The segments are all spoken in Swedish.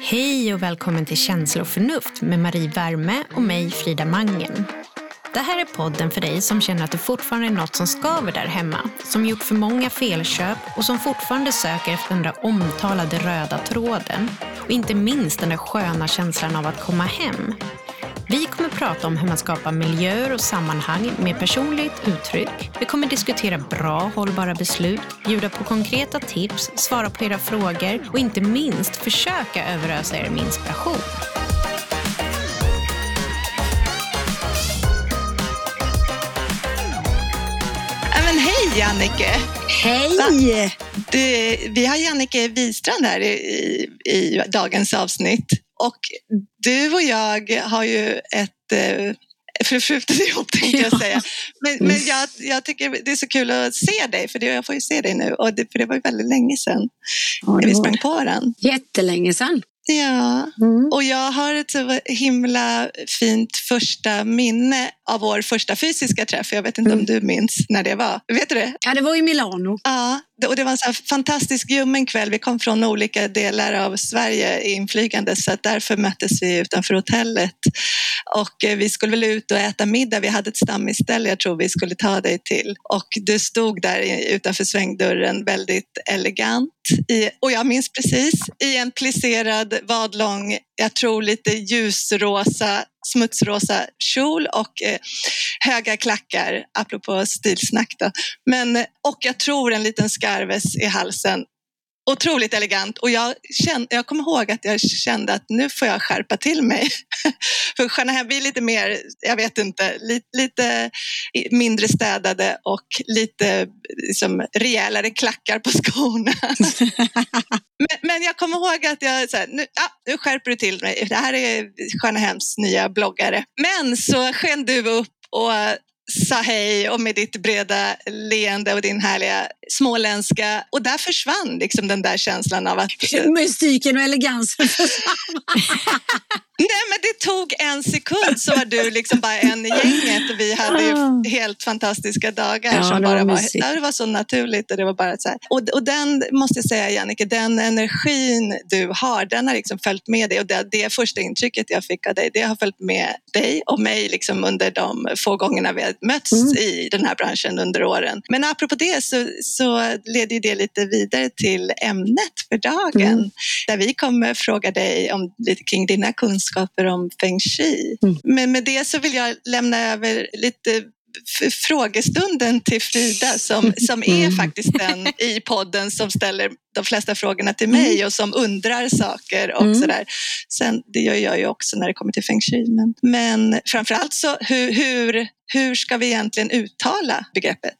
Hej och välkommen till Känsla och förnuft med Marie Värme och mig Frida Mangen. Det här är podden för dig som känner att det fortfarande är något som skaver där hemma, som gjort för många felköp och som fortfarande söker efter den där omtalade röda tråden. Och inte minst den där sköna känslan av att komma hem. Vi kommer prata om hur man skapar miljöer och sammanhang med personligt uttryck. Vi kommer diskutera bra, hållbara beslut, bjuda på konkreta tips, svara på era frågor och inte minst försöka överösa er med inspiration. Men hej Jannike! Hej! Du, vi har Jannike Wistrand här i, i, i dagens avsnitt. Och du och jag har ju ett eh, förflutet ihop tänkte jag säga. Men, men jag, jag tycker det är så kul att se dig, för det, jag får ju se dig nu. Och det, för det var ju väldigt länge sedan Ja, vi sprang på den. Jättelänge sedan. Ja, Mm. och jag har ett så himla fint första minne av vår första fysiska träff. Jag vet inte om Mm. du minns när det var. Vet du det? Ja, det var i Milano. Ja, och det var en så fantastisk ljummen kväll. Vi kom från olika delar av Sverige inflygande så att därför möttes vi utanför hotellet. Och eh, vi skulle väl ut och äta middag. Vi hade ett stammisställe jag tror vi skulle ta dig till. Och du stod där utanför svängdörren väldigt elegant. I, och jag minns precis, i en plisserad vadlång, jag tror lite ljusrosa, smutsrosa kjol och eh, höga klackar, apropå stilsnack då. Men, och jag tror en liten skarves i halsen. Otroligt elegant. Och jag, kände, jag kommer ihåg att jag kände att nu får jag skärpa till mig. För Shanahan blir lite mer, jag vet inte, lite, lite mindre städade och lite liksom, rejälare klackar på skorna. men, men jag kommer ihåg att jag så här, nu, ja, nu skärper du till mig. Det här är Shanahans nya bloggare. Men så sken du upp och sa hej och med ditt breda leende och din härliga småländska. Och där försvann liksom den där känslan av att... Mystiken och elegansen. Nej, men det tog en sekund så var du liksom bara en i gänget och vi hade ju helt fantastiska dagar Ja, som var bara var, ja, det var så naturligt och det var bara så här. Och, och den, måste jag säga Jannike, den energin du har, den har liksom följt med dig och det, det första intrycket jag fick av dig, det har följt med dig och mig liksom under de få gångerna vi har mötts Mm. i den här branschen under åren. Men apropå det så, så leder det lite vidare till ämnet för dagen Mm. där vi kommer fråga dig om, lite kring dina kunskaper om feng shui. Mm. Men med det så vill jag lämna över lite frågestunden till Frida som, som är Mm. faktiskt den i podden som ställer de flesta frågorna till mig och som undrar saker och Mm. sådär. Sen, det gör jag ju också när det kommer till feng shui. Men, men framförallt så hur, hur, hur ska vi egentligen uttala begreppet?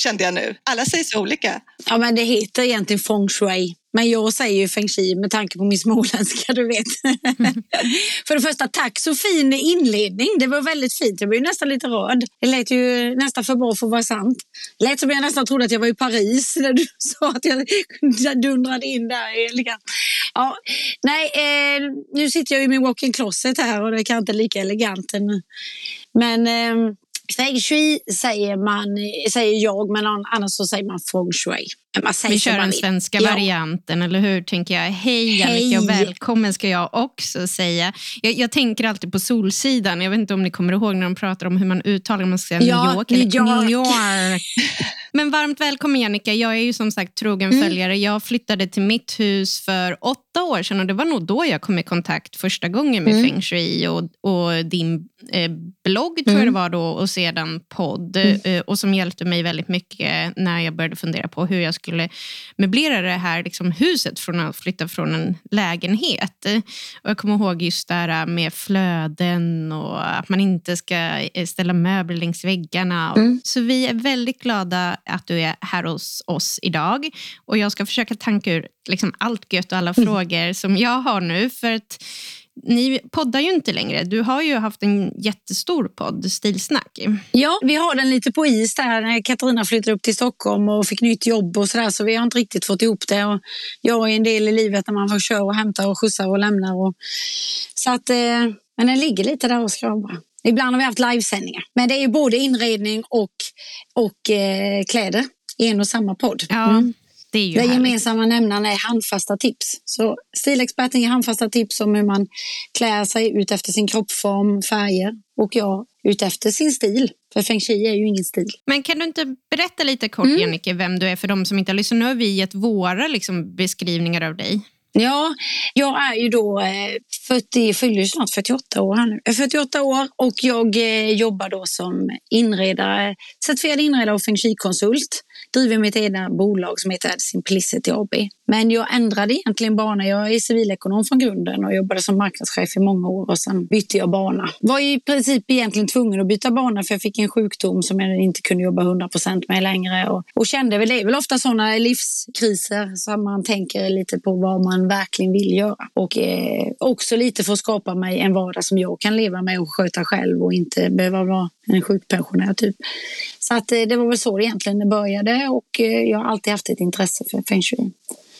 Kände jag nu. Alla säger så olika. Ja, men det heter egentligen feng shui. Men jag säger ju feng shui med tanke på min småländska, du vet. för det första, tack så fin inledning. Det var väldigt fint. Jag blev ju nästan lite rörd. Det lät ju nästan för bra för att vara sant. Det lät som jag nästan trodde att jag var i Paris när du sa att jag dundrade in där elegant. Ja, nej, eh, nu sitter jag i min walk-in closet här och det är kanske inte lika elegant än men eh, feng shui säger, man, säger jag, men annan så säger man feng shui. Man säger Vi kör den svenska Ja. varianten, eller hur? tänker jag. Hej Annika och välkommen ska jag också säga. Jag, jag tänker alltid på Solsidan. Jag vet inte om ni kommer ihåg när de pratar om hur man uttalar om man ska säga Ja, New York. eller New York. New York. Men varmt välkommen Jannica. Jag är ju som sagt trogen Mm. följare. Jag flyttade till mitt hus för åtta år sedan och det var nog då jag kom i kontakt första gången med Mm. feng shui och, och din eh, blogg tror jag Mm. det var då och sedan podd Mm. eh, och som hjälpte mig väldigt mycket när jag började fundera på hur jag skulle möblera det här liksom, huset från att flytta från en lägenhet. Och jag kommer ihåg just det här med flöden och att man inte ska eh, ställa möbler längs väggarna. Mm. Så vi är väldigt glada att du är här hos oss idag. Och jag ska försöka tanka ur liksom allt gött och alla Mm. frågor som jag har nu. För att ni poddar ju inte längre. Du har ju haft en jättestor podd, Stilsnack. Ja, vi har den lite på is där när Katarina flyttade upp till Stockholm och fick nytt jobb och sådär så vi har inte riktigt fått ihop det. Och jag är en del i livet när man får köra och hämta och skjutsa och lämna. Och... Så att, eh, men den ligger lite där och skramlar. Ibland har vi haft livesändningar. Men det är ju både inredning och, och eh, kläder i en och samma podd. Ja. Mm. Det är ju Den gemensamma nämnaren är handfasta tips. Så stilexperten ger handfasta tips om hur man klär sig ut efter sin kroppsform, färger och jag ut efter sin stil. För feng shui är ju ingen stil. Men kan du inte berätta lite kort, Mm. Jannike, vem du är för de som inte har lyssnat? Nu har vi gett våra liksom, beskrivningar av dig. Ja, jag är ju då eh, 40, fyller ju snart 48 år här nu. Jag är 48 år och jag eh, jobbar då som inredare, certifierad inredare och feng shui-konsult. Driver mitt egna bolag som heter Simplicity AB. Men jag ändrade egentligen bana. Jag är civilekonom från grunden och jobbade som marknadschef i många år och sen bytte jag bana. Var i princip egentligen tvungen att byta bana för jag fick en sjukdom som jag inte kunde jobba 100% med längre och, och kände väl det är väl ofta sådana livskriser som man tänker lite på vad man verkligen vill göra. Och eh, också lite för att skapa mig en vardag som jag kan leva med och sköta själv och inte behöva vara en sjukpensionär typ. Så att, eh, det var väl så det egentligen det började och eh, jag har alltid haft ett intresse för feng shui.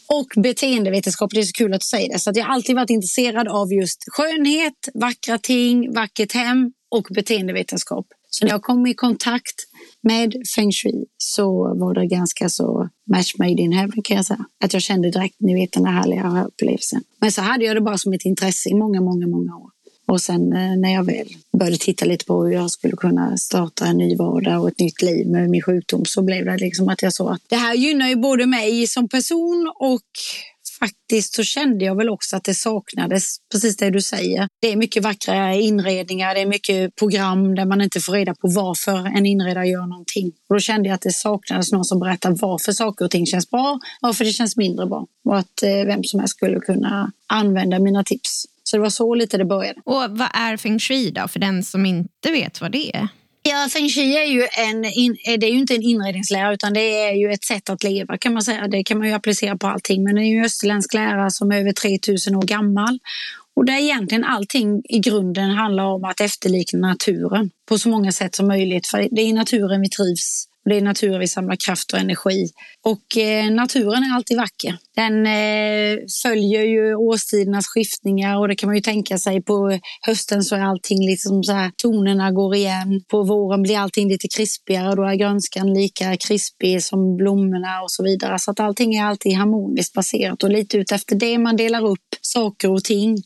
Och beteendevetenskap, det är så kul att du säger det. Så att jag har alltid varit intresserad av just skönhet, vackra ting, vackert hem och beteendevetenskap. Så när jag kom i kontakt med feng shui så var det ganska så match made in heaven kan jag säga. Att jag kände direkt, ni vet den där härliga upplevelsen. Men så hade jag det bara som ett intresse i många, många, många år. Och sen eh, när jag väl började titta lite på hur jag skulle kunna starta en ny vardag och ett nytt liv med min sjukdom så blev det liksom att jag såg att det här gynnar ju både mig som person och faktiskt så kände jag väl också att det saknades, precis det du säger. Det är mycket vackra inredningar, det är mycket program där man inte får reda på varför en inredare gör någonting. Och då kände jag att det saknades någon som berättar varför saker och ting känns bra, varför det känns mindre bra. Och att eh, vem som helst skulle kunna använda mina tips. Så det var så lite det började. Och vad är feng shui då, för den som inte vet vad det är? Ja, feng shui är ju, en, in, det är ju inte en inredningslära utan det är ju ett sätt att leva kan man säga. Det kan man ju applicera på allting. Men det är ju en österländsk lära som är över 3000 år gammal. Och där egentligen allting i grunden handlar om att efterlikna naturen på så många sätt som möjligt. För det är i naturen vi trivs. Och det är i naturen vi samlar kraft och energi. Och eh, naturen är alltid vacker. Den eh, följer ju årstidernas skiftningar och det kan man ju tänka sig. På hösten så är allting liksom så här, tonerna går igen. På våren blir allting lite krispigare och då är grönskan lika krispig som blommorna och så vidare. Så att allting är alltid harmoniskt baserat och lite ut efter det man delar upp saker och ting.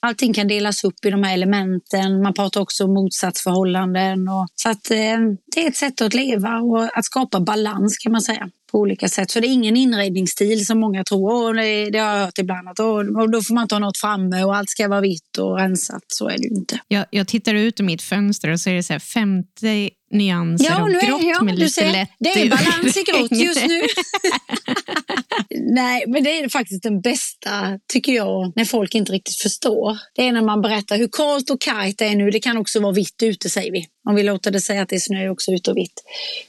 Allting kan delas upp i de här elementen. Man pratar också om motsatsförhållanden. Och, så att eh, det är ett sätt att leva och att skapa balans kan man säga på olika sätt. Så det är ingen inredningsstil som många tror. Det, det har jag hört ibland. Att, och då får man inte ha något framme och allt ska vara vitt och rensat. Så är det ju inte. Jag, jag tittar ut ur mitt fönster och så är det så här 50 nyanser av nu är- grått ja, med lite ser, lätt Det är balans i grått just nu. Nej, men det är faktiskt den bästa, tycker jag, när folk inte riktigt förstår. Det är när man berättar hur kallt och kargt det är nu. Det kan också vara vitt ute, säger vi. Om vi låter det säga att det är snö också ute och vitt.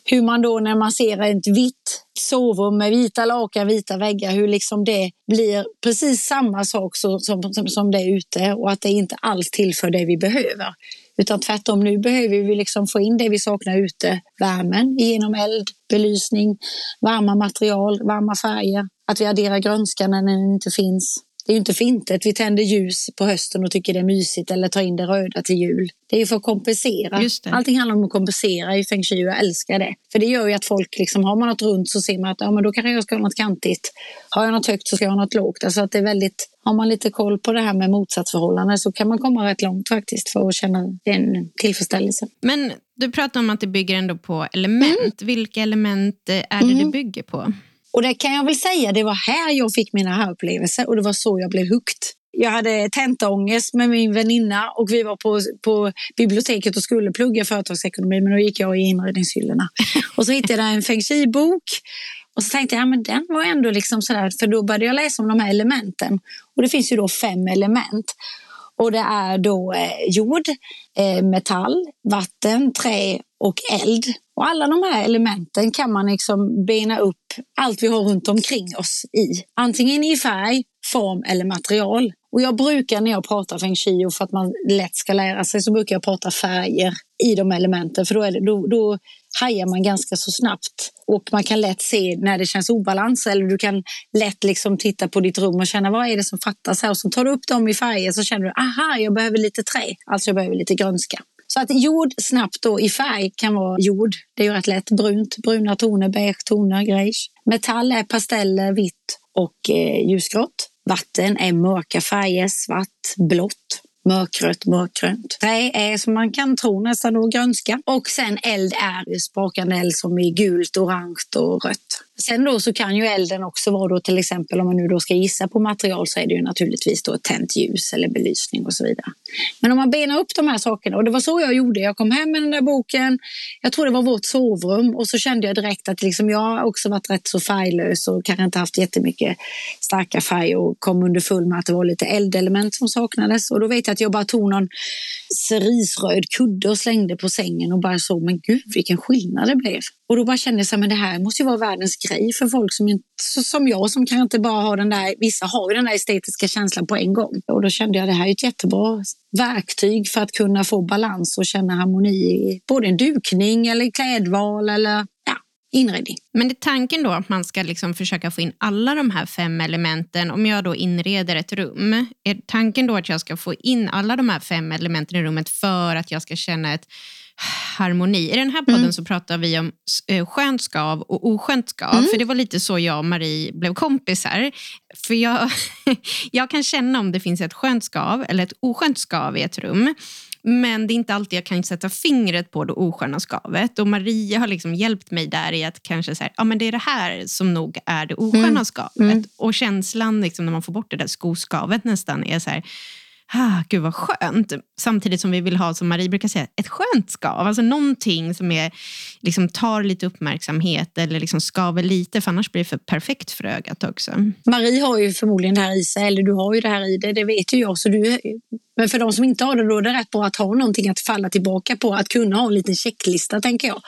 Hur man då, när man ser ett vitt sovrum med vita lakan, vita väggar, hur liksom det blir precis samma sak som, som, som det är ute och att det inte alls tillför det vi behöver. Utan tvärtom, nu behöver vi liksom få in det vi saknar ute. Värmen genom eld, belysning, varma material, varma färger. Att vi adderar grönskan när den inte finns. Det är ju inte för inte att vi tänder ljus på hösten och tycker det är mysigt eller tar in det röda till jul. Det är ju för att kompensera. Det. Allting handlar om att kompensera i feng shui och jag älskar det. För det gör ju att folk, liksom, har man något runt så ser man att ja, men då kanske jag ska ha något kantigt. Har jag något högt så ska jag ha något lågt. Alltså att det är väldigt, har man lite koll på det här med motsatsförhållanden så kan man komma rätt långt faktiskt för att känna en tillfredsställelse. Men du pratar om att det bygger ändå på element. Vilka element är det det Mm. bygger på? Och det kan jag väl säga, det var här jag fick mina här-upplevelser och det var så jag blev hooked. Jag hade tentaångest med min väninna och vi var på, på biblioteket och skulle plugga företagsekonomi men då gick jag i inredningshyllorna. Och så hittade jag en feng shui-bok och så tänkte jag, ja, men den var ändå liksom sådär, för då började jag läsa om de här elementen. Och det finns ju då fem element. Och det är då eh, jord, eh, metall, vatten, trä och eld. Och alla de här elementen kan man liksom bena upp allt vi har runt omkring oss i. Antingen i färg, form eller material. Och jag brukar när jag pratar feng shui och för att man lätt ska lära sig så brukar jag prata färger i de elementen för då, är det, då, då hajar man ganska så snabbt och man kan lätt se när det känns obalans eller du kan lätt liksom titta på ditt rum och känna vad är det som fattas här och så tar du upp dem i färger så känner du aha jag behöver lite trä, alltså jag behöver lite grönska. Så att jord snabbt då i färg kan vara jord. Det är ju rätt lätt. Brunt, bruna toner, beige toner, grejs. Metall är pasteller, vitt och eh, ljusgrått. Vatten är mörka färger, svart, blått mörkrött, mörkgrönt. Trä är som man kan tro nästan då grönska. Och sen eld är sprakande eld som är gult, orange och rött. Sen då så kan ju elden också vara då till exempel om man nu då ska gissa på material så är det ju naturligtvis då tänt ljus eller belysning och så vidare. Men om man benar upp de här sakerna och det var så jag gjorde. Jag kom hem med den där boken. Jag tror det var vårt sovrum och så kände jag direkt att liksom jag har också varit rätt så färglös och kanske inte haft jättemycket starka färger och kom under full med att det var lite eldelement som saknades och då vet jag att jag bara tog någon cerisröd kudde och slängde på sängen och bara såg men gud vilken skillnad det blev. Och då bara kände jag men det här måste ju vara världens grej för folk som, inte, som jag som kanske inte bara har den där, vissa har ju den där estetiska känslan på en gång. Och då kände jag att det här är ett jättebra verktyg för att kunna få balans och känna harmoni i både en dukning eller klädval eller inredning. Men det är tanken då att man ska liksom försöka få in alla de här fem elementen, om jag då inreder ett rum, är tanken då att jag ska få in alla de här fem elementen i rummet för att jag ska känna ett harmoni. I den här podden mm. så pratar vi om eh, skönt skav och oskönt skav. Mm. För det var lite så jag och Marie blev kompisar. För jag, jag kan känna om det finns ett skönt skav eller ett oskönt skav i ett rum. Men det är inte alltid jag kan sätta fingret på det osköna skavet. Och Maria har liksom hjälpt mig där i att kanske säga, ja men det är det här som nog är det osköna mm. skavet. Mm. Och känslan liksom, när man får bort det där skoskavet nästan är så här, ah, gud vad skönt. Samtidigt som vi vill ha, som Marie brukar säga, ett skönt skav. Alltså någonting som är, liksom, tar lite uppmärksamhet eller liksom skaver lite, för annars blir det för perfekt för ögat också. Marie har ju förmodligen det här i sig, eller du har ju det här i dig, det vet ju jag. Så du, men för de som inte har det, då är det rätt bra att ha någonting att falla tillbaka på, att kunna ha en liten checklista, tänker jag.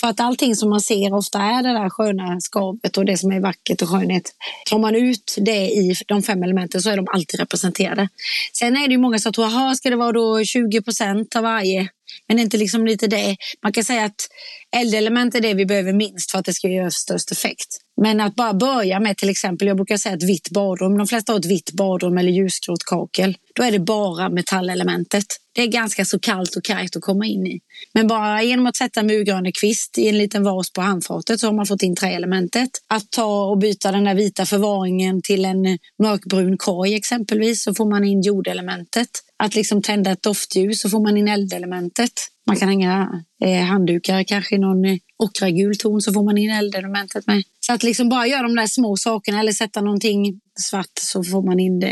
För att allting som man ser ofta är det där sköna skavet och det som är vackert och skönhet. Tar man ut det i de fem elementen så är de alltid representerade. Sen är det ju många som tror, jaha, ska det vara då 20 procent av varje? Men det är inte liksom lite det. Man kan säga att eldelement är det vi behöver minst för att det ska göra störst effekt. Men att bara börja med till exempel, jag brukar säga ett vitt badrum. De flesta har ett vitt badrum eller ljusgrått kakel. Då är det bara metallelementet. Det är ganska så kallt och kargt att komma in i. Men bara genom att sätta murgrönekvist i en liten vas på handfatet så har man fått in träelementet. Att ta och byta den där vita förvaringen till en mörkbrun korg exempelvis så får man in jordelementet. Att liksom tända ett doftljus så får man in eldelementet. Man kan hänga eh, handdukar kanske i någon eh, ockragul ton så får man in eldelementet med. Så att liksom bara göra de där små sakerna eller sätta någonting svart så får man in det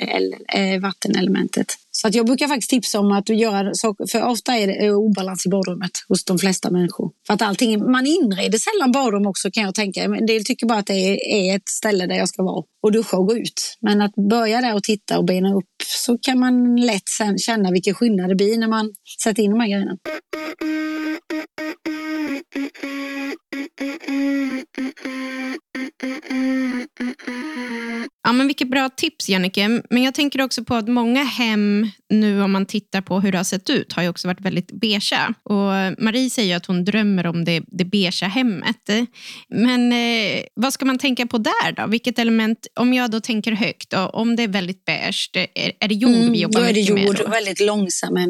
eh, vattenelementet. Så att jag brukar faktiskt tipsa om att göra saker, för ofta är det eh, obalans i badrummet hos de flesta människor. För att allting, man inreder sällan badrum också kan jag tänka. En del tycker bara att det är ett ställe där jag ska vara och duscha och gå ut. Men att börja där och titta och bena upp så kan man lätt sen känna vilken skillnad det blir när man sätter in de här grejerna. Ja, men vilket bra tips, Jannike. Men jag tänker också på att många hem, nu om man tittar på hur det har sett ut, har ju också varit väldigt beiga. Och Marie säger att hon drömmer om det, det beiga hemmet. Men eh, vad ska man tänka på där då? Vilket element, om jag då tänker högt, då, om det är väldigt beige, är, är det jord mm, vi jobbar mycket med? Då är det jord väldigt långsamma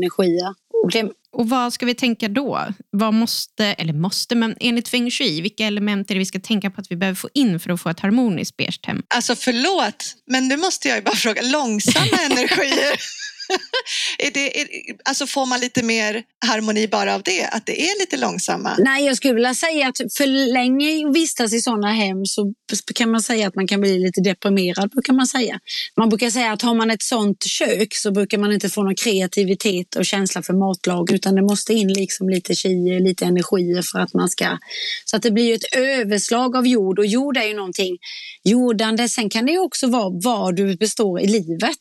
Och vad ska vi tänka då? Vad måste, eller måste, men enligt feng shui, vilka element är det vi ska tänka på att vi behöver få in för att få ett harmoniskt beige hem? Alltså förlåt, men nu måste jag ju bara fråga, långsamma energier? är det, är, alltså får man lite mer harmoni bara av det? Att det är lite långsamma? Nej, jag skulle vilja säga att för länge vistas i sådana hem så kan man säga att man kan bli lite deprimerad. Brukar man, säga. man brukar säga att har man ett sånt kök så brukar man inte få någon kreativitet och känsla för matlag utan det måste in liksom lite chi, lite energier för att man ska... Så att det blir ett överslag av jord och jord är ju någonting jordande. Sen kan det också vara vad du består i livet.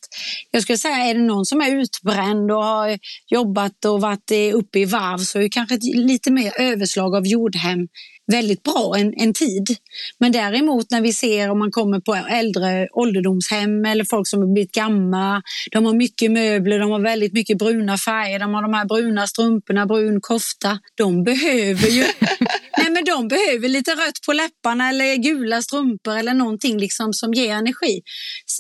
Jag skulle säga, är det någon som som är utbränd och har jobbat och varit uppe i varv så är det kanske lite mer överslag av jordhem väldigt bra en, en tid. Men däremot när vi ser om man kommer på äldre ålderdomshem eller folk som har blivit gamla, de har mycket möbler, de har väldigt mycket bruna färger, de har de här bruna strumporna, brun kofta. De behöver ju Nej, men de behöver lite rött på läpparna eller gula strumpor eller någonting liksom som ger energi.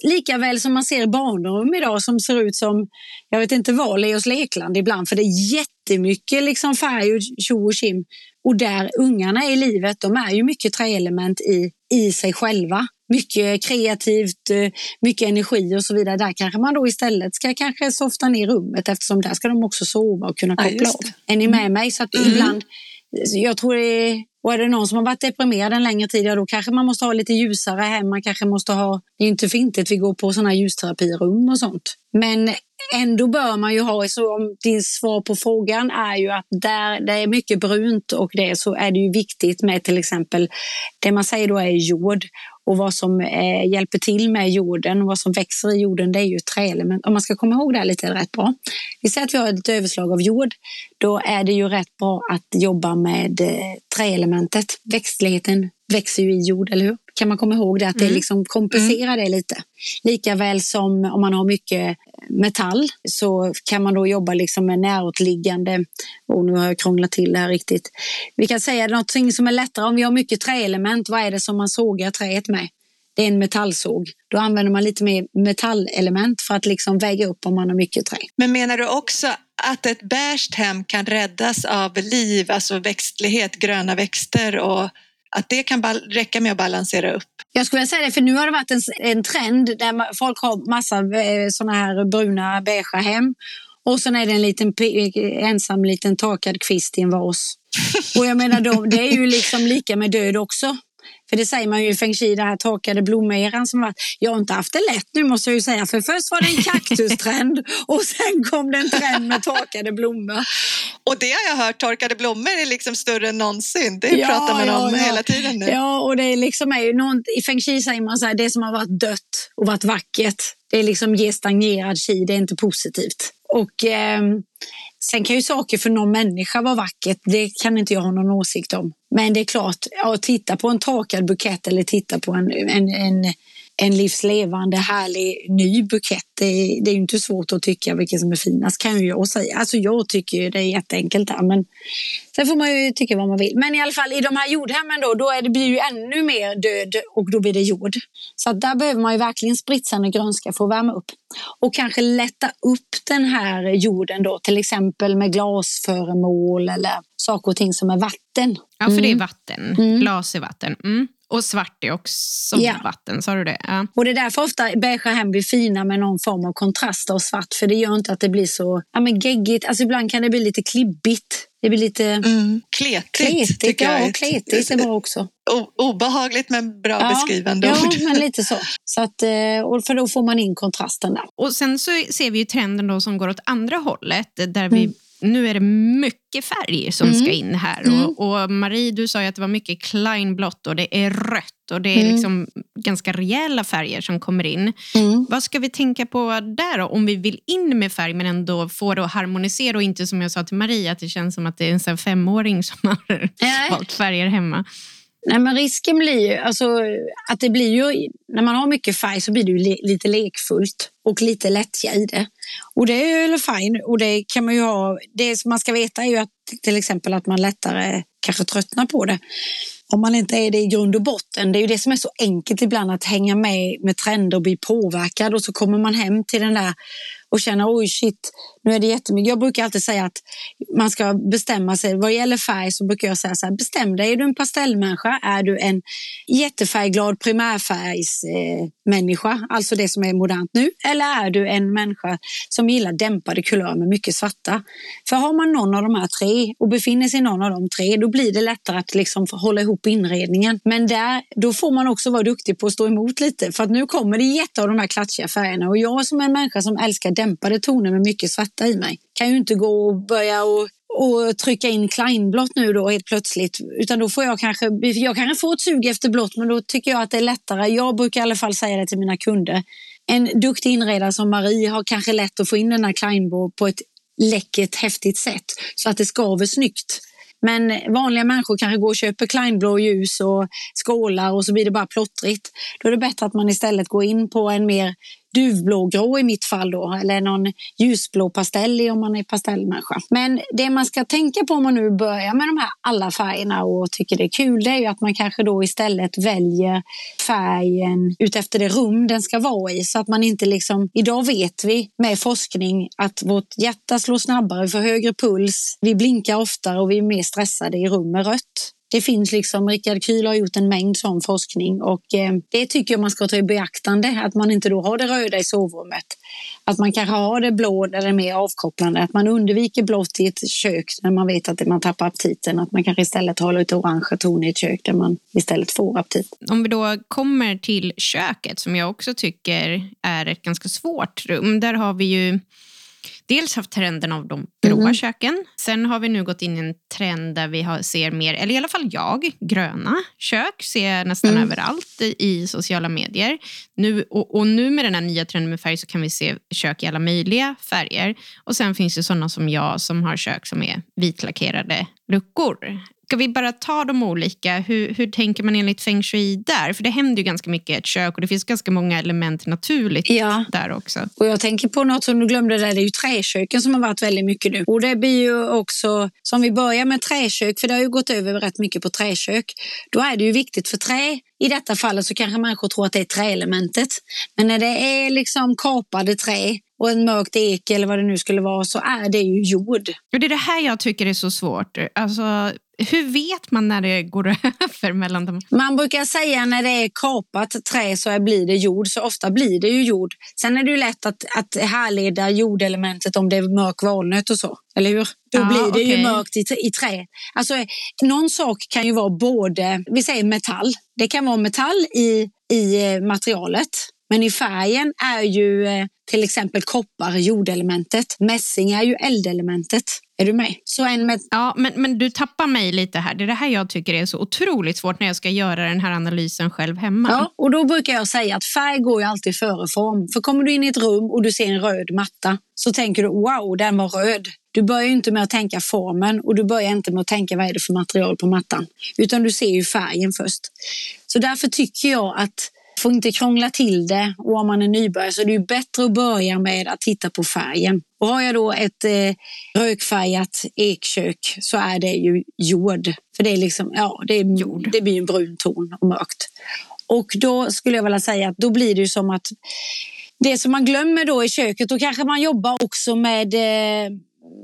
Likaväl som man ser barnrum idag som ser ut som, jag vet inte vad, Leos lekland ibland, för det är jättemycket liksom färg och tjo och kim. Och där ungarna i livet, de är ju mycket träelement i, i sig själva. Mycket kreativt, eh, mycket energi och så vidare. Där kanske man då istället ska kanske softa ner rummet eftersom där ska de också sova och kunna koppla ja, av. Är ni med mm. mig? Så att mm. ibland jag tror det är, och är det någon som har varit deprimerad en längre tid, ja, då kanske man måste ha lite ljusare hem. Man kanske måste ha, det är inte för vi går på sådana ljusterapirum och sånt. Men ändå bör man ju ha, så om din svar på frågan är ju att där det är mycket brunt och det så är det ju viktigt med till exempel det man säger då är jord och vad som eh, hjälper till med jorden och vad som växer i jorden det är ju träelement. Om man ska komma ihåg det lite rätt bra. Vi säger att vi har ett överslag av jord. Då är det ju rätt bra att jobba med eh, träelementet. Växtligheten växer ju i jord, eller hur? Kan man komma ihåg det, att det mm. liksom kompenserar mm. det lite. Likaväl som om man har mycket metall så kan man då jobba liksom med näråtliggande, och nu har jag krånglat till det här riktigt. Vi kan säga något som är lättare, om vi har mycket träelement, vad är det som man sågar träet med? Det är en metallsåg. Då använder man lite mer metallelement för att liksom väga upp om man har mycket trä. Men menar du också att ett bärst hem kan räddas av liv, alltså växtlighet, gröna växter och att det kan räcka med att balansera upp. Jag skulle säga det, för nu har det varit en, en trend där folk har massa eh, såna här bruna beigea hem och sen är det en liten eh, ensam liten torkad kvist i en vas. Och jag menar, det är ju liksom lika med död också. För det säger man ju i feng shui, det här torkade blommeran som var. Jag har inte haft det lätt nu måste jag ju säga, för först var det en kaktustrend och sen kom det en trend med torkade blommor. Och det har jag hört, torkade blommor är liksom större än någonsin. Det ja, pratar man ja, om ja. hela tiden nu. Ja, och det liksom är ju någon, i feng shui säger man så här, det som har varit dött och varit vackert, det är liksom ge stagnerad chi, det är inte positivt. Och eh, Sen kan ju saker för någon människa vara vackert, det kan inte jag ha någon åsikt om. Men det är klart, att titta på en takad bukett eller titta på en, en, en en livslevande, härlig, ny bukett. Det, det är inte svårt att tycka vilken som är finast kan ju jag säga. Alltså jag tycker ju det är jätteenkelt där, men sen får man ju tycka vad man vill. Men i alla fall i de här jordhemmen då, då är det, blir ju ännu mer död och då blir det jord. Så att där behöver man ju verkligen spritsande grönska för att värma upp. Och kanske lätta upp den här jorden då, till exempel med glasföremål eller saker och ting som är vatten. Ja, för det är mm. vatten. Mm. Glas är vatten. Mm. Och svart är också ja. vatten, sa du det? Ja. Och det är därför ofta beige hem blir fina med någon form av kontrast av svart. För det gör inte att det blir så ja, men geggigt. Alltså ibland kan det bli lite klibbigt. Det blir lite mm. kletigt. kletigt tycker ja, jag. kletigt är bra också. obehagligt men bra ja, beskrivande ord. Ja, men lite så. så att, eh, för då får man in kontrasten där. Och sen så ser vi ju trenden då som går åt andra hållet där vi mm nu är det mycket färg som mm. ska in här. Mm. Och, och, Marie, du sa ju att det var mycket kleinblått och det är rött och det är mm. liksom ganska rejäla färger som kommer in. Mm. Vad ska vi tänka på där då? Om vi vill in med färg men ändå få det att harmonisera och inte som jag sa till Marie att det känns som att det är en femåring som har valt färger hemma. Nej, men risken blir ju alltså, att det blir ju, när man har mycket färg så blir det le, lite lekfullt och lite lättja i det. Och det är ju fine och det kan man ju ha. Det som man ska veta är ju att till exempel att man lättare kanske tröttnar på det. Om man inte är det i grund och botten. Det är ju det som är så enkelt ibland att hänga med med trender och bli påverkad och så kommer man hem till den där och känna oj shit, nu är det jättemycket. Jag brukar alltid säga att man ska bestämma sig. Vad gäller färg så brukar jag säga så här, bestäm dig. Är du en pastellmänniska? Är du en jättefärgglad primärfärgsmänniska? Eh, alltså det som är modernt nu. Eller är du en människa som gillar dämpade kulörer med mycket svarta? För har man någon av de här tre och befinner sig i någon av de tre, då blir det lättare att liksom hålla ihop inredningen. Men där, då får man också vara duktig på att stå emot lite. För att nu kommer det jätte av de här klatschiga färgerna och jag som är en människa som älskar dämpade dämpade toner med mycket svarta i mig. Kan ju inte gå och börja och och trycka in kleinblått nu då helt plötsligt. Utan då får jag kanske, jag kanske får ett sug efter blått men då tycker jag att det är lättare. Jag brukar i alla fall säga det till mina kunder. En duktig inredare som Marie har kanske lätt att få in den här kleinblå på ett läckert, häftigt sätt så att det skaver snyggt. Men vanliga människor kanske går och köper kleinblå ljus och skålar och så blir det bara plottrigt. Då är det bättre att man istället går in på en mer duvblågrå i mitt fall då, eller någon ljusblå pastell om man är pastellmänniska. Men det man ska tänka på om man nu börjar med de här alla färgerna och tycker det är kul, det är ju att man kanske då istället väljer färgen utefter det rum den ska vara i. Så att man inte liksom, idag vet vi med forskning att vårt hjärta slår snabbare, vi får högre puls, vi blinkar oftare och vi är mer stressade i rum med rött. Det finns liksom, Rickard Kyl har gjort en mängd sån forskning och eh, det tycker jag man ska ta i beaktande, att man inte då har det röda i sovrummet. Att man kanske har det blå där det är mer avkopplande, att man undviker blått i ett kök när man vet att man tappar aptiten, att man kanske istället har lite orangea toner i ett kök där man istället får aptit. Om vi då kommer till köket som jag också tycker är ett ganska svårt rum, där har vi ju dels haft trenden av de gråa mm. köken. Sen har vi nu gått in i en trend där vi har, ser mer, eller i alla fall jag, gröna kök ser jag nästan mm. överallt i, i, sociala medier. Nu, och, och, nu med den här nya trenden med färg så kan vi se kök i alla möjliga färger. Och sen finns det sådana som jag som har kök som är vitlackerade luckor. Ska vi bara ta de olika? Hur, hur tänker man enligt feng shui där? För det händer ju ganska mycket i ett kök och det finns ganska många element naturligt ja. där också. Och jag tänker på något som du glömde där, det är ju träköken som har varit väldigt mycket nu. Och det blir ju också, som vi börjar med träkök, för det har ju gått över rätt mycket på träkök. Då är det ju viktigt för trä i detta fallet så kanske människor tror att det är träelementet. Men när det är liksom kapade trä och en mörkt ek eller vad det nu skulle vara så är det ju jord. Och det är det här jag tycker är så svårt. Alltså, hur vet man när det går över mellan dem? Man brukar säga när det är kapat trä så blir det jord, så ofta blir det ju jord. Sen är det ju lätt att, att härleda jordelementet om det är mörk valnöt och så, eller hur? Då ja, blir det okay. ju mörkt i, i trä. Alltså, någon sak kan ju vara både, vi säger metall, det kan vara metall i, i eh, materialet men i färgen är ju eh, till exempel koppar jordelementet. Mässing är ju eldelementet. Är du med? Så en med... Ja, men, men du tappar mig lite här. Det är det här jag tycker är så otroligt svårt när jag ska göra den här analysen själv hemma. Ja, och då brukar jag säga att färg går ju alltid före form. För kommer du in i ett rum och du ser en röd matta så tänker du wow, den var röd. Du börjar inte med att tänka formen och du börjar inte med att tänka vad är det för material på mattan. Utan du ser ju färgen först. Så därför tycker jag att får inte krångla till det och om man är nybörjare så är det bättre att börja med att titta på färgen. Och har jag då ett eh, rökfärgat ekkök så är det ju jord. För det är liksom, ja, det, är, jord. det blir en brun ton och mörkt. Och då skulle jag vilja säga att då blir det ju som att det som man glömmer då i köket, då kanske man jobbar också med eh,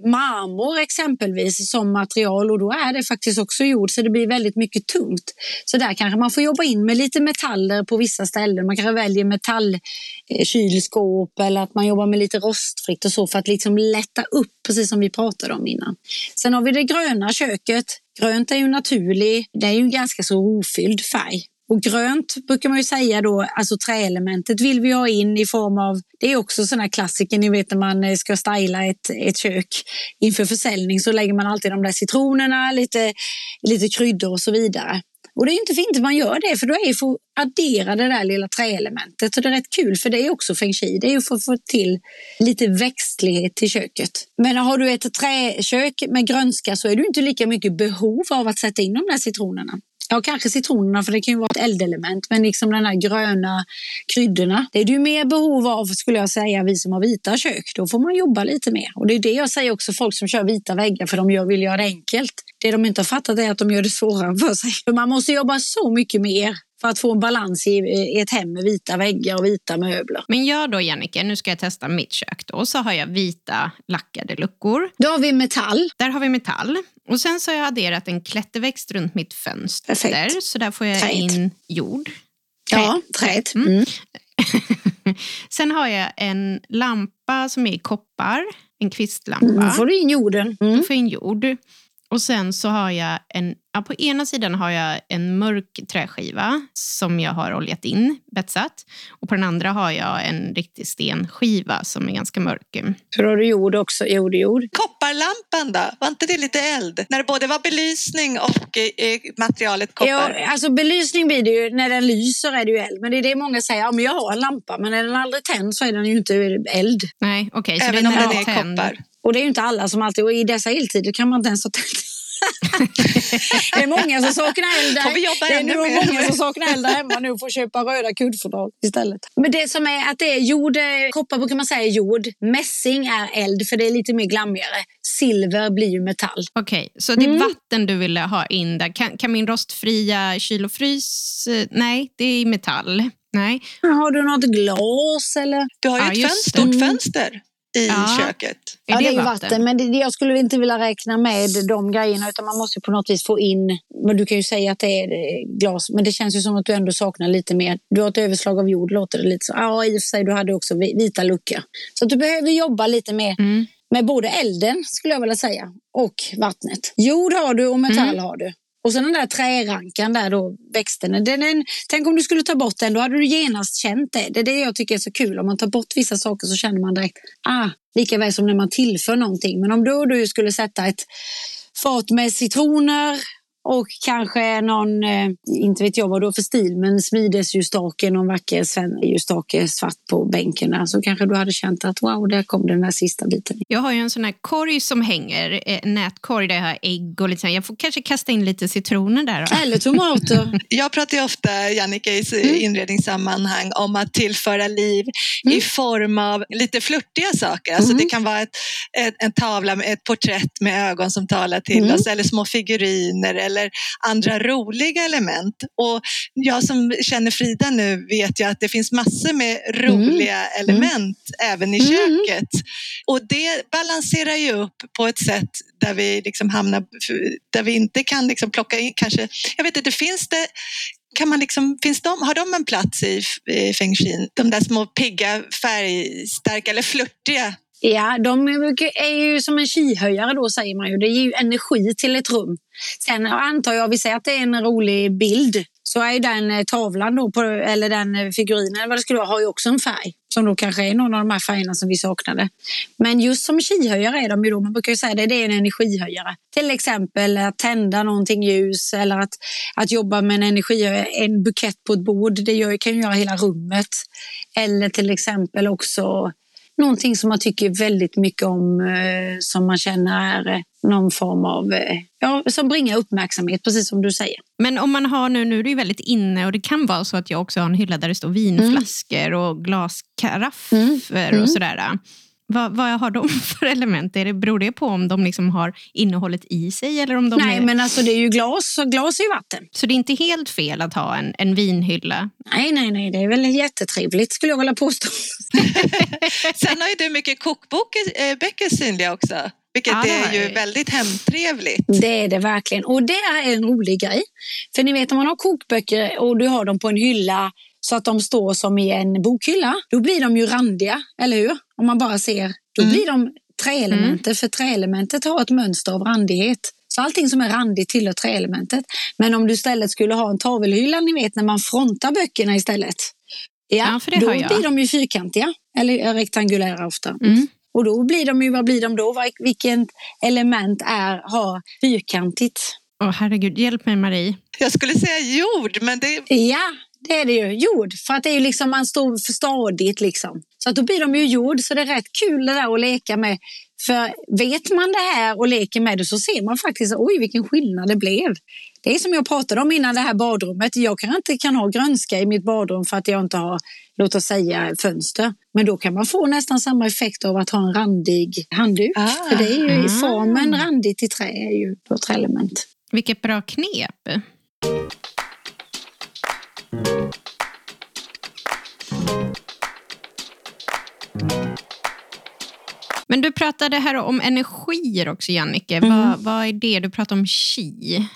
marmor exempelvis som material och då är det faktiskt också jord så det blir väldigt mycket tungt. Så där kanske man får jobba in med lite metaller på vissa ställen. Man kanske väljer metallkylskåp eller att man jobbar med lite rostfritt och så för att liksom lätta upp, precis som vi pratade om innan. Sen har vi det gröna köket. Grönt är ju naturlig, det är ju en ganska så rofylld färg. Och grönt brukar man ju säga då, alltså träelementet vill vi ha in i form av, det är också sådana klassiker, ni vet när man eh, ska styla ett, ett kök inför försäljning så lägger man alltid de där citronerna, lite, lite kryddor och så vidare. Och det är inte fint att man gör det, för då är det för att addera det där lilla träelementet. Och det är rätt kul, för det är också feng shui. Det är ju för att få till lite växtlighet till köket. Men har du ett träkök med grönska så är det inte lika mycket behov av att sätta in de där citronerna. Ja, kanske citronerna för det kan ju vara ett eldelement. Men liksom den här gröna kryddorna. Det är det ju mer behov av skulle jag säga vi som har vita kök. Då får man jobba lite mer. Och det är det jag säger också folk som kör vita väggar för de vill göra det enkelt. Det de inte har fattat är att de gör det svårare för sig. För man måste jobba så mycket mer för att få en balans i, ett hem med vita väggar och vita möbler. Men gör då Jannike, nu ska jag testa mitt kök då, så har jag vita lackade luckor. Då har vi metall. Där har vi metall. Och sen så har jag adderat en klätterväxt runt mitt fönster. Perfekt. Så där får jag Träd. in jord. Träd. Ja, träd. Mm. Mm. sen har jag en lampa som är i koppar, en kvistlampa. Mm, då får du in jorden. Mm. Då får jag in jord. Och sen så har jag en, ja, på ena sidan har jag en mörk träskiva som jag har oljat in, betsat. Och på den andra har jag en riktig stenskiva som är ganska mörk. Hur har du jord också? Jord, jord. Kopparlampan då? Var inte det lite eld? När det både var belysning och eh, materialet koppar? Ja, alltså belysning blir det ju, när den lyser är det ju eld. Men det är det många säger, ja men jag har en lampa men när den aldrig tänds så är den ju inte eld. Nej, okej. Okay, Även om den är tänd. koppar? Och det är ju inte alla som alltid, och i dessa eltider kan man inte ens ha tänt det är många som saknar eld där. Det är nog många som saknar eld där hemma nu och får köpa röda kuddfodral istället. Men det som är att det är jord, eh, koppar brukar man säga är jord. Mässing är eld för det är lite mer glammigare. Silver blir ju metall. Okej, så det är Mm. vatten du ville ha in där. Kan, kan min rostfria kyl och frys... eh, Nej, det är metall. Nej. Har du något glas eller? Du har ju Ja, ett fönster, stort fönster i Ja. köket. Ja, det, är ju vatten? Men det, jag skulle inte vilja räkna med de grejerna utan man måste på något vis få in, men du kan ju säga att det är eh, glas, men det känns ju som att du ändå saknar lite mer. Du har ett överslag av jord, låter det lite så. Ja, i och för sig, du hade också vi- vita luckor. Så att du behöver jobba lite mer Mm. med både elden, skulle jag vilja säga, och vattnet. Jord har du och metall Mm. har du. Och sen den där trärankan där då, växten. Den, den, tänk om du skulle ta bort den, då hade du genast känt det. Det är det jag tycker är så kul. Om man tar bort vissa saker så känner man direkt, ah, lika väl som när man tillför någonting. Men om då du skulle sätta ett fat med citroner och kanske någon, eh, inte vet jag vad du har för stil, men smidesljusstake, någon vacker ljusstake svart på bänken så kanske du hade känt att wow, där kom den där sista biten. Jag har ju en sån här korg som hänger, eh, nätkorg där jag har ägg och lite sånt. Jag får kanske kasta in lite citroner där. Då. Eller tomater. Jag pratar ju ofta, Jannica, i Mm. inredningssammanhang om att tillföra liv Mm. i form av lite flörtiga saker. Alltså Mm. Det kan vara ett, ett, en tavla med ett porträtt med ögon som talar till Mm. oss eller små figuriner eller andra roliga element. Och jag som känner Frida nu vet ju att det finns massor med roliga element även i Mm. köket. Och det balanserar ju upp på ett sätt där vi liksom hamnar, där vi inte kan liksom plocka in kanske, jag vet inte, finns det kan man liksom, finns de, har de en plats i, i feng shui? De där små pigga, färgstarka eller flörtiga? Ja, de är ju som en kihöjare då säger man ju. Det ger ju energi till ett rum. Sen antar jag, vi säger att det är en rolig bild, så är ju den eh, tavlan då, på, eller den eh, figurinen eller vad det skulle vara, har ju också en färg. Som då kanske är någon av de här färgerna som vi saknade. Men just som kihöjare är de ju då, man brukar ju säga det, det är en energihöjare. Till exempel att tända någonting ljus eller att, att jobba med en energihöjare, en bukett på ett bord, det gör, kan ju göra hela rummet. Eller till exempel också någonting som man tycker väldigt mycket om, eh, som man känner är eh, någon form av, eh, ja, som bringar uppmärksamhet, precis som du säger. Men om man har nu, nu är det ju väldigt inne och det kan vara så att jag också har en hylla där det står vinflaskor och glaskaraffer Mm. och sådär. Vad, vad har de för element? Är det, beror det på om de liksom har innehållet i sig? Eller om de Nej, är, men alltså det är ju glas och glas är ju vatten. Så det är inte helt fel att ha en, en vinhylla? Nej, nej, nej, det är väl jättetrevligt skulle jag vilja påstå. Sen har ju du mycket kokböcker synliga också, vilket Ja, är ju väldigt hemtrevligt. Det är det verkligen. Och det är en rolig grej. För ni vet om man har kokböcker och du har dem på en hylla så att de står som i en bokhylla, då blir de ju randiga, eller hur? Om man bara ser, då Mm. blir de träelementet, för träelementet har ett mönster av randighet. Så allting som är randigt tillhör träelementet. Men om du istället skulle ha en tavelhylla, ni vet när man frontar böckerna istället. Ja, Ja, för det då har jag. blir de ju fyrkantiga, eller rektangulära ofta. Mm. Och då blir de ju, vad blir de då? Vilket element är, har fyrkantigt? Åh, herregud, hjälp mig Marie. Jag skulle säga jord, men det, Ja, det är det ju. Jord. För att det är ju liksom, man står för stadigt liksom. Så att då blir de ju jord. Så det är rätt kul det där att leka med. För vet man det här och leker med det så ser man faktiskt, oj vilken skillnad det blev. Det är som jag pratade om innan det här badrummet. Jag kan inte kan ha grönska i mitt badrum för att jag inte har, låt oss säga, fönster. Men då kan man få nästan samma effekt av att ha en randig handduk. Ah. För det är ju i Ah. formen randigt i trä, är ju då träelement. Vilket bra knep. Men du pratade här om energier också, Jannike. Mm. Vad, vad är det? Du pratar om chi.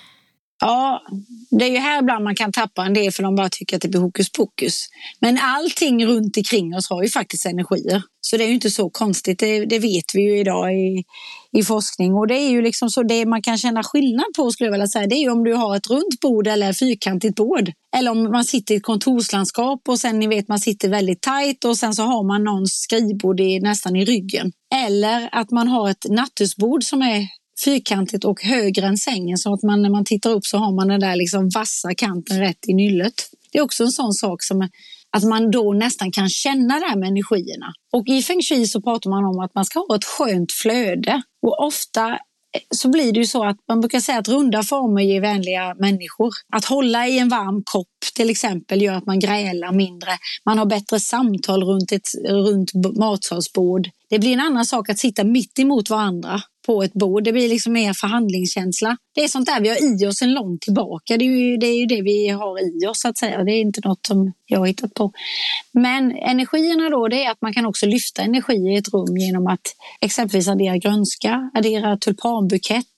Ja, det är ju här ibland man kan tappa en del för de bara tycker att det blir hokus pokus. Men allting runt omkring oss har ju faktiskt energier. Så det är ju inte så konstigt, det, det vet vi ju idag i, i forskning. Och det är ju liksom så det man kan känna skillnad på skulle jag vilja säga, det är ju om du har ett runt bord eller ett fyrkantigt bord. Eller om man sitter i ett kontorslandskap och sen ni vet man sitter väldigt tajt och sen så har man någons skrivbord i, nästan i ryggen. Eller att man har ett nattduksbord som är fyrkantigt och högre än sängen så att man när man tittar upp så har man den där liksom vassa kanten rätt i nyllet. Det är också en sån sak som att man då nästan kan känna det här med energierna. Och i feng shui så pratar man om att man ska ha ett skönt flöde och ofta eh, så blir det ju så att man brukar säga att runda former ger vänliga människor. Att hålla i en varm kopp till exempel gör att man grälar mindre. Man har bättre samtal runt ett runt matsalsbord. Det blir en annan sak att sitta mitt emot varandra på ett bord. Det blir liksom mer förhandlingskänsla. Det är sånt där vi har i oss en långt tillbaka. Det är, ju, det är ju det vi har i oss så att säga. Det är inte något som jag har hittat på. Men energierna då, det är att man kan också lyfta energi i ett rum genom att exempelvis addera grönska, addera tulpanbukett.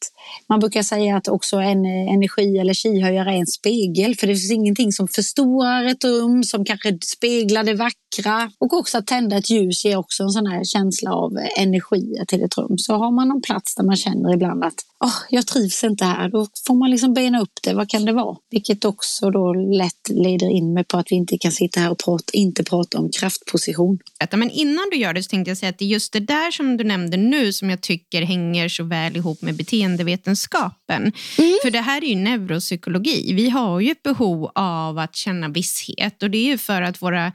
Man brukar säga att också en eh, energi eller kihöjare är en spegel, för det finns ingenting som förstorar ett rum, som kanske speglar det vackra. Och också att tända ett ljus ger också en sån här känsla av energi till ett rum. Så har man någon plats där man känner ibland att oh, jag trivs inte här, då får man liksom bena upp det. Vad kan det vara? Vilket också då lätt leder in mig på att vi inte kan sitta här och prata, inte prata om kraftposition. Men innan du gör det så tänkte jag säga att det är just det där som du nämnde nu som jag tycker hänger så väl ihop med beteendevetenskapen. Mm. För det här är ju neuropsykologi. Vi har ju ett behov av att känna visshet och det är ju för att våra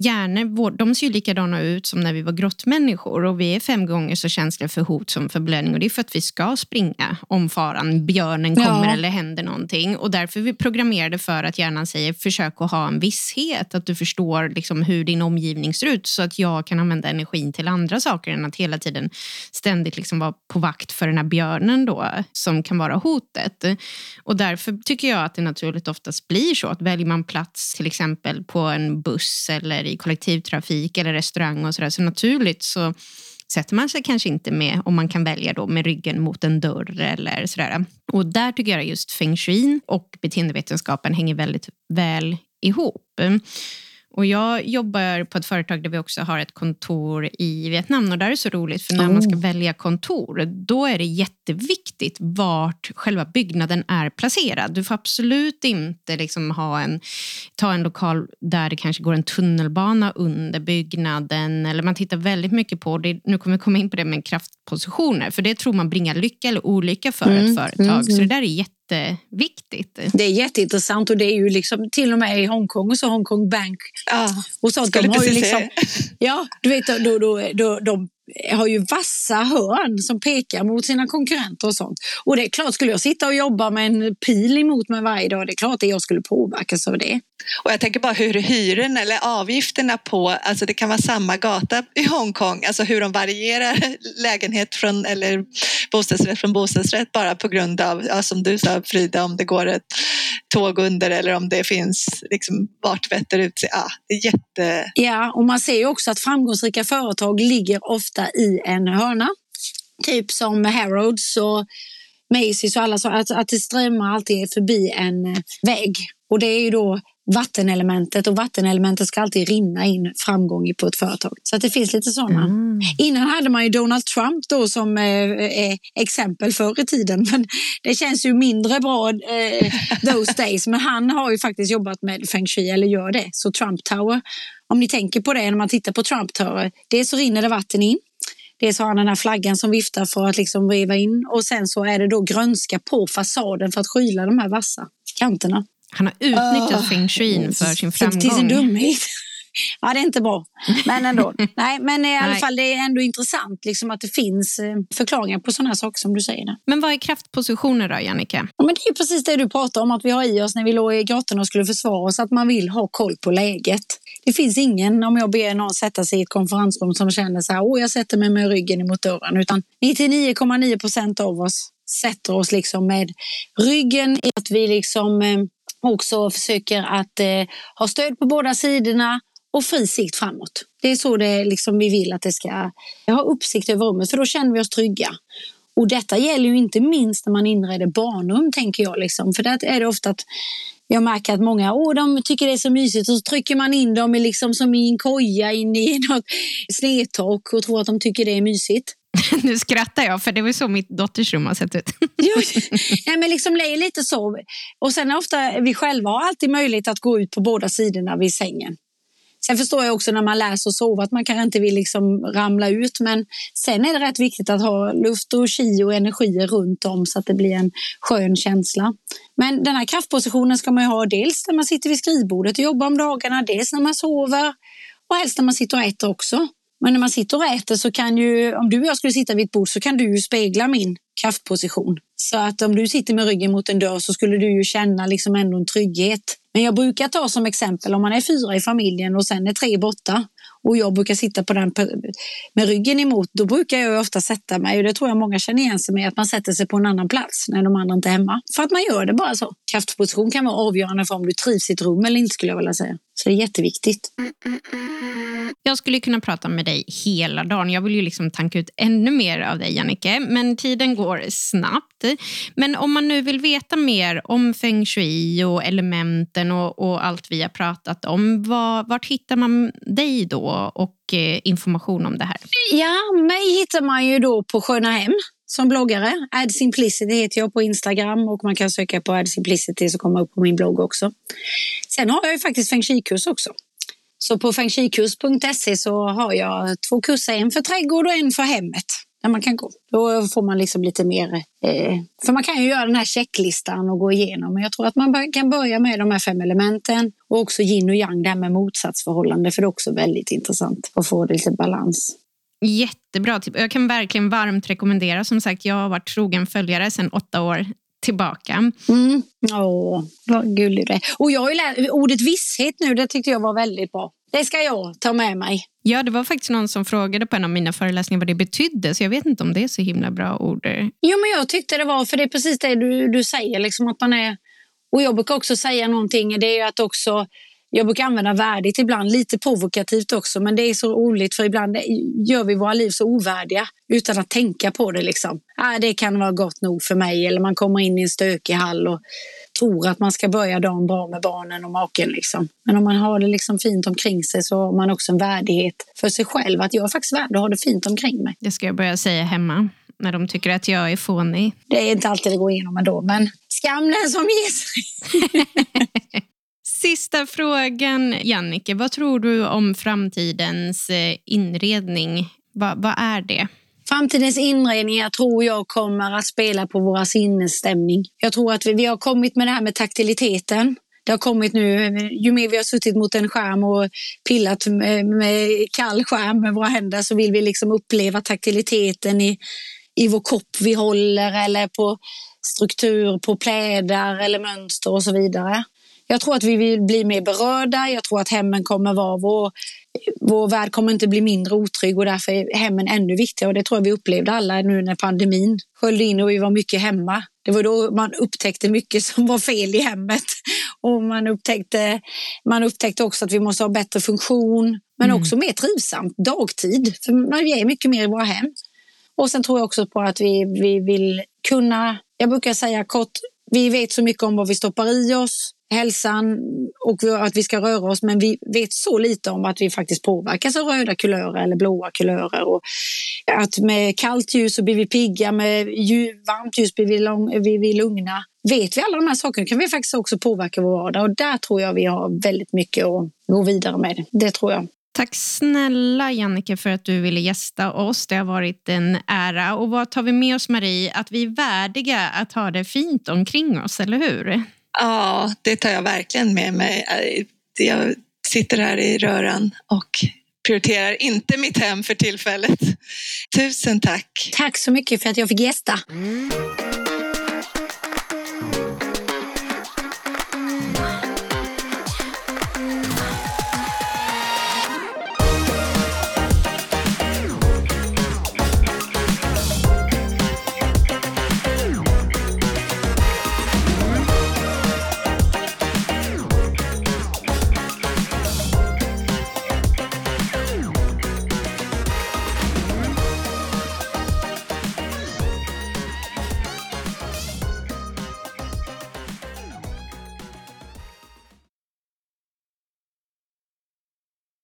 hjärnor de ser ju likadana ut som när vi var grottmänniskor. Och vi är fem gånger så känsliga för hot som för blödning. Och det är för att vi ska springa om faran, björnen kommer ja. eller händer någonting. Och därför är vi programmerade för att hjärnan säger försök att ha en visshet, att du förstår liksom hur din omgivning ser ut. Så att jag kan använda energin till andra saker än att hela tiden ständigt liksom vara på vakt för den här björnen då som kan vara hotet. Och därför tycker jag att det naturligt oftast blir så att väljer man plats till exempel på en buss eller i kollektivtrafik eller restaurang och sådär. Så naturligt så sätter man sig kanske inte med, om man kan välja då, med ryggen mot en dörr eller sådär. Och där tycker jag just feng shui och beteendevetenskapen hänger väldigt väl ihop. Och jag jobbar på ett företag där vi också har ett kontor i Vietnam och där är det så roligt för när oh. man ska välja kontor då är det jätteviktigt vart själva byggnaden är placerad. Du får absolut inte liksom ha en, ta en lokal där det kanske går en tunnelbana under byggnaden eller man tittar väldigt mycket på det. Nu kommer vi komma in på det med kraftpositioner för det tror man bringar lycka eller olycka för mm. ett företag. Mm. Så det där är jätte jätteviktigt. Det är jätteintressant och det är ju liksom till och med i Hongkong och så Hongkong Bank ah, och sånt. De har ju liksom, ja, du vet, då, då, då, de har ju vassa hörn som pekar mot sina konkurrenter och sånt. Och det är klart, skulle jag sitta och jobba med en pil emot mig varje dag, det är klart att jag skulle påverkas av det. Och jag tänker bara hur hyrorna eller avgifterna på, alltså det kan vara samma gata i Hongkong, alltså hur de varierar lägenhet från, eller bostadsrätt från bostadsrätt bara på grund av, ja, som du sa Frida, om det går ett tåg under eller om det finns liksom vart vetter ut sig. Ja, det är jätte... Ja, och man ser ju också att framgångsrika företag ligger ofta i en hörna. Typ som Harrods och Macy's och alla så att, att det strömmar alltid förbi en vägg. Och det är ju då vattenelementet och vattenelementet ska alltid rinna in framgång på ett företag. Så att det finns lite sådana. Mm. Innan hade man ju Donald Trump då som eh, exempel förr i tiden, men det känns ju mindre bra eh, those days. Men han har ju faktiskt jobbat med feng shui, eller gör det. Så Trump Tower, om ni tänker på det när man tittar på Trump Tower, dels så rinner det vatten in Dels har han den här flaggan som viftar för att liksom veva in och sen så är det då grönska på fasaden för att skyla de här vassa kanterna. Han har utnyttjat uh, feng shui för sin framgång. Till sin dumhet. Ja, det är inte bra. Men ändå. Nej, men i alla fall, det är ändå intressant liksom, att det finns eh, förklaringar på sådana här saker som du säger. Men vad är kraftpositioner då, Jannike? Ja, men det är precis det du pratar om, att vi har i oss när vi låg i grottorna och skulle försvara oss, att man vill ha koll på läget. Det finns ingen, om jag ber någon sätta sig i ett konferensrum som känner så här, åh, jag sätter mig med ryggen emot dörren, utan 99,9 procent av oss sätter oss liksom med ryggen i att vi liksom eh, också försöker att eh, ha stöd på båda sidorna och fri sikt framåt. Det är så det liksom vi vill att det ska ha uppsikt över rummet, för då känner vi oss trygga. Och detta gäller ju inte minst när man inreder barnrum, tänker jag. Liksom. För där är det ofta att jag märker att många Åh, de tycker det är så mysigt och så trycker man in dem liksom som i en koja in i något snedtak och tror att de tycker det är mysigt. nu skrattar jag, för det var så mitt dotters rum har sett ut. Nej, men liksom lite så. Och sen ofta, vi själva har alltid möjlighet att gå ut på båda sidorna vid sängen. Sen förstår jag också när man läser och sover att man kanske inte vill liksom ramla ut. Men sen är det rätt viktigt att ha luft och chi och energier runt om så att det blir en skön känsla. Men den här kraftpositionen ska man ha dels när man sitter vid skrivbordet och jobbar om dagarna, dels när man sover och helst när man sitter och äter också. Men när man sitter och äter så kan ju, om du och jag skulle sitta vid ett bord så kan du ju spegla min kraftposition. Så att om du sitter med ryggen mot en dörr så skulle du ju känna liksom ändå en trygghet. Men jag brukar ta som exempel om man är fyra i familjen och sen är tre borta och jag brukar sitta på den med ryggen emot, då brukar jag ofta sätta mig, och det tror jag många känner igen sig med, att man sätter sig på en annan plats när de andra inte är hemma. För att man gör det bara så. Kraftposition kan vara avgörande för om du trivs i ett rum eller inte skulle jag vilja säga. Så det är jätteviktigt. Jag skulle kunna prata med dig hela dagen. Jag vill ju liksom tanka ut ännu mer av dig, Jannike. Men tiden går snabbt. Men om man nu vill veta mer om feng shui och elementen och, och allt vi har pratat om, var, vart hittar man dig då och eh, information om det här? Ja, mig hittar man ju då på Sköna Hem som bloggare. Ad Simplicity heter jag på Instagram och man kan söka på Ad Simplicity så kommer upp på min blogg också. Sen har jag ju faktiskt feng shui-kurs också. Så på fengshikurs.se så har jag två kurser, en för trädgård och en för hemmet. Där man kan gå. Då får man liksom lite mer... Eh, för man kan ju göra den här checklistan och gå igenom. Men jag tror att man kan börja med de här fem elementen och också yin och yang, det här med motsatsförhållande. För det är också väldigt intressant att få det lite balans. Jättebra tips. Jag kan verkligen varmt rekommendera. Som sagt, jag har varit trogen följare sedan åtta år tillbaka. Mm. Åh, vad gullig du är. Och jag har ju lärt, ordet visshet nu, det tyckte jag var väldigt bra. Det ska jag ta med mig. Ja, det var faktiskt någon som frågade på en av mina föreläsningar vad det betydde, så jag vet inte om det är så himla bra ord. Jo, men jag tyckte det var, för det är precis det du, du säger, liksom att man är... Och jag brukar också säga någonting, det är att också jag brukar använda värdigt ibland, lite provokativt också, men det är så roligt för ibland gör vi våra liv så ovärdiga utan att tänka på det. Liksom. Äh, det kan vara gott nog för mig eller man kommer in i en stökig hall och tror att man ska börja dagen bra med barnen och maken. Liksom. Men om man har det liksom fint omkring sig så har man också en värdighet för sig själv. Att jag är faktiskt värd att ha det fint omkring mig. Det ska jag börja säga hemma när de tycker att jag är fånig. Det är inte alltid det går igenom ändå, men skam den som ger sig. Sista frågan, Jannike. Vad tror du om framtidens eh, inredning? Va, vad är det? Framtidens inredningar tror jag kommer att spela på våra sinnesstämning. Jag tror att vi, vi har kommit med det här med taktiliteten. Det har kommit nu, eh, ju mer vi har suttit mot en skärm och pillat med, eh, med kall skärm med våra händer så vill vi liksom uppleva taktiliteten i, i vår kopp vi håller eller på struktur på plädar eller mönster och så vidare. Jag tror att vi vill bli mer berörda. Jag tror att hemmen kommer vara vår, vår värld kommer inte bli mindre otrygg och därför är hemmen ännu viktigare. Och det tror jag vi upplevde alla nu när pandemin sköljde in och vi var mycket hemma. Det var då man upptäckte mycket som var fel i hemmet. Och man upptäckte, man upptäckte också att vi måste ha bättre funktion, men mm. också mer trivsamt dagtid. För vi är mycket mer i våra hem. Och sen tror jag också på att vi, vi vill kunna, jag brukar säga kort, vi vet så mycket om vad vi stoppar i oss hälsan och att vi ska röra oss men vi vet så lite om att vi faktiskt påverkas av röda kulörer eller blåa kulörer. Och att med kallt ljus så blir vi pigga, med varmt ljus blir vi, lång, vi, vi lugna. Vet vi alla de här sakerna kan vi faktiskt också påverka vår vardag och där tror jag vi har väldigt mycket att gå vidare med. Det tror jag. Tack snälla Jannike för att du ville gästa oss. Det har varit en ära. Och vad tar vi med oss Marie? Att vi är värdiga att ha det fint omkring oss, eller hur? Ja, det tar jag verkligen med mig. Jag sitter här i röran och prioriterar inte mitt hem för tillfället. Tusen tack! Tack så mycket för att jag fick gästa. Mm.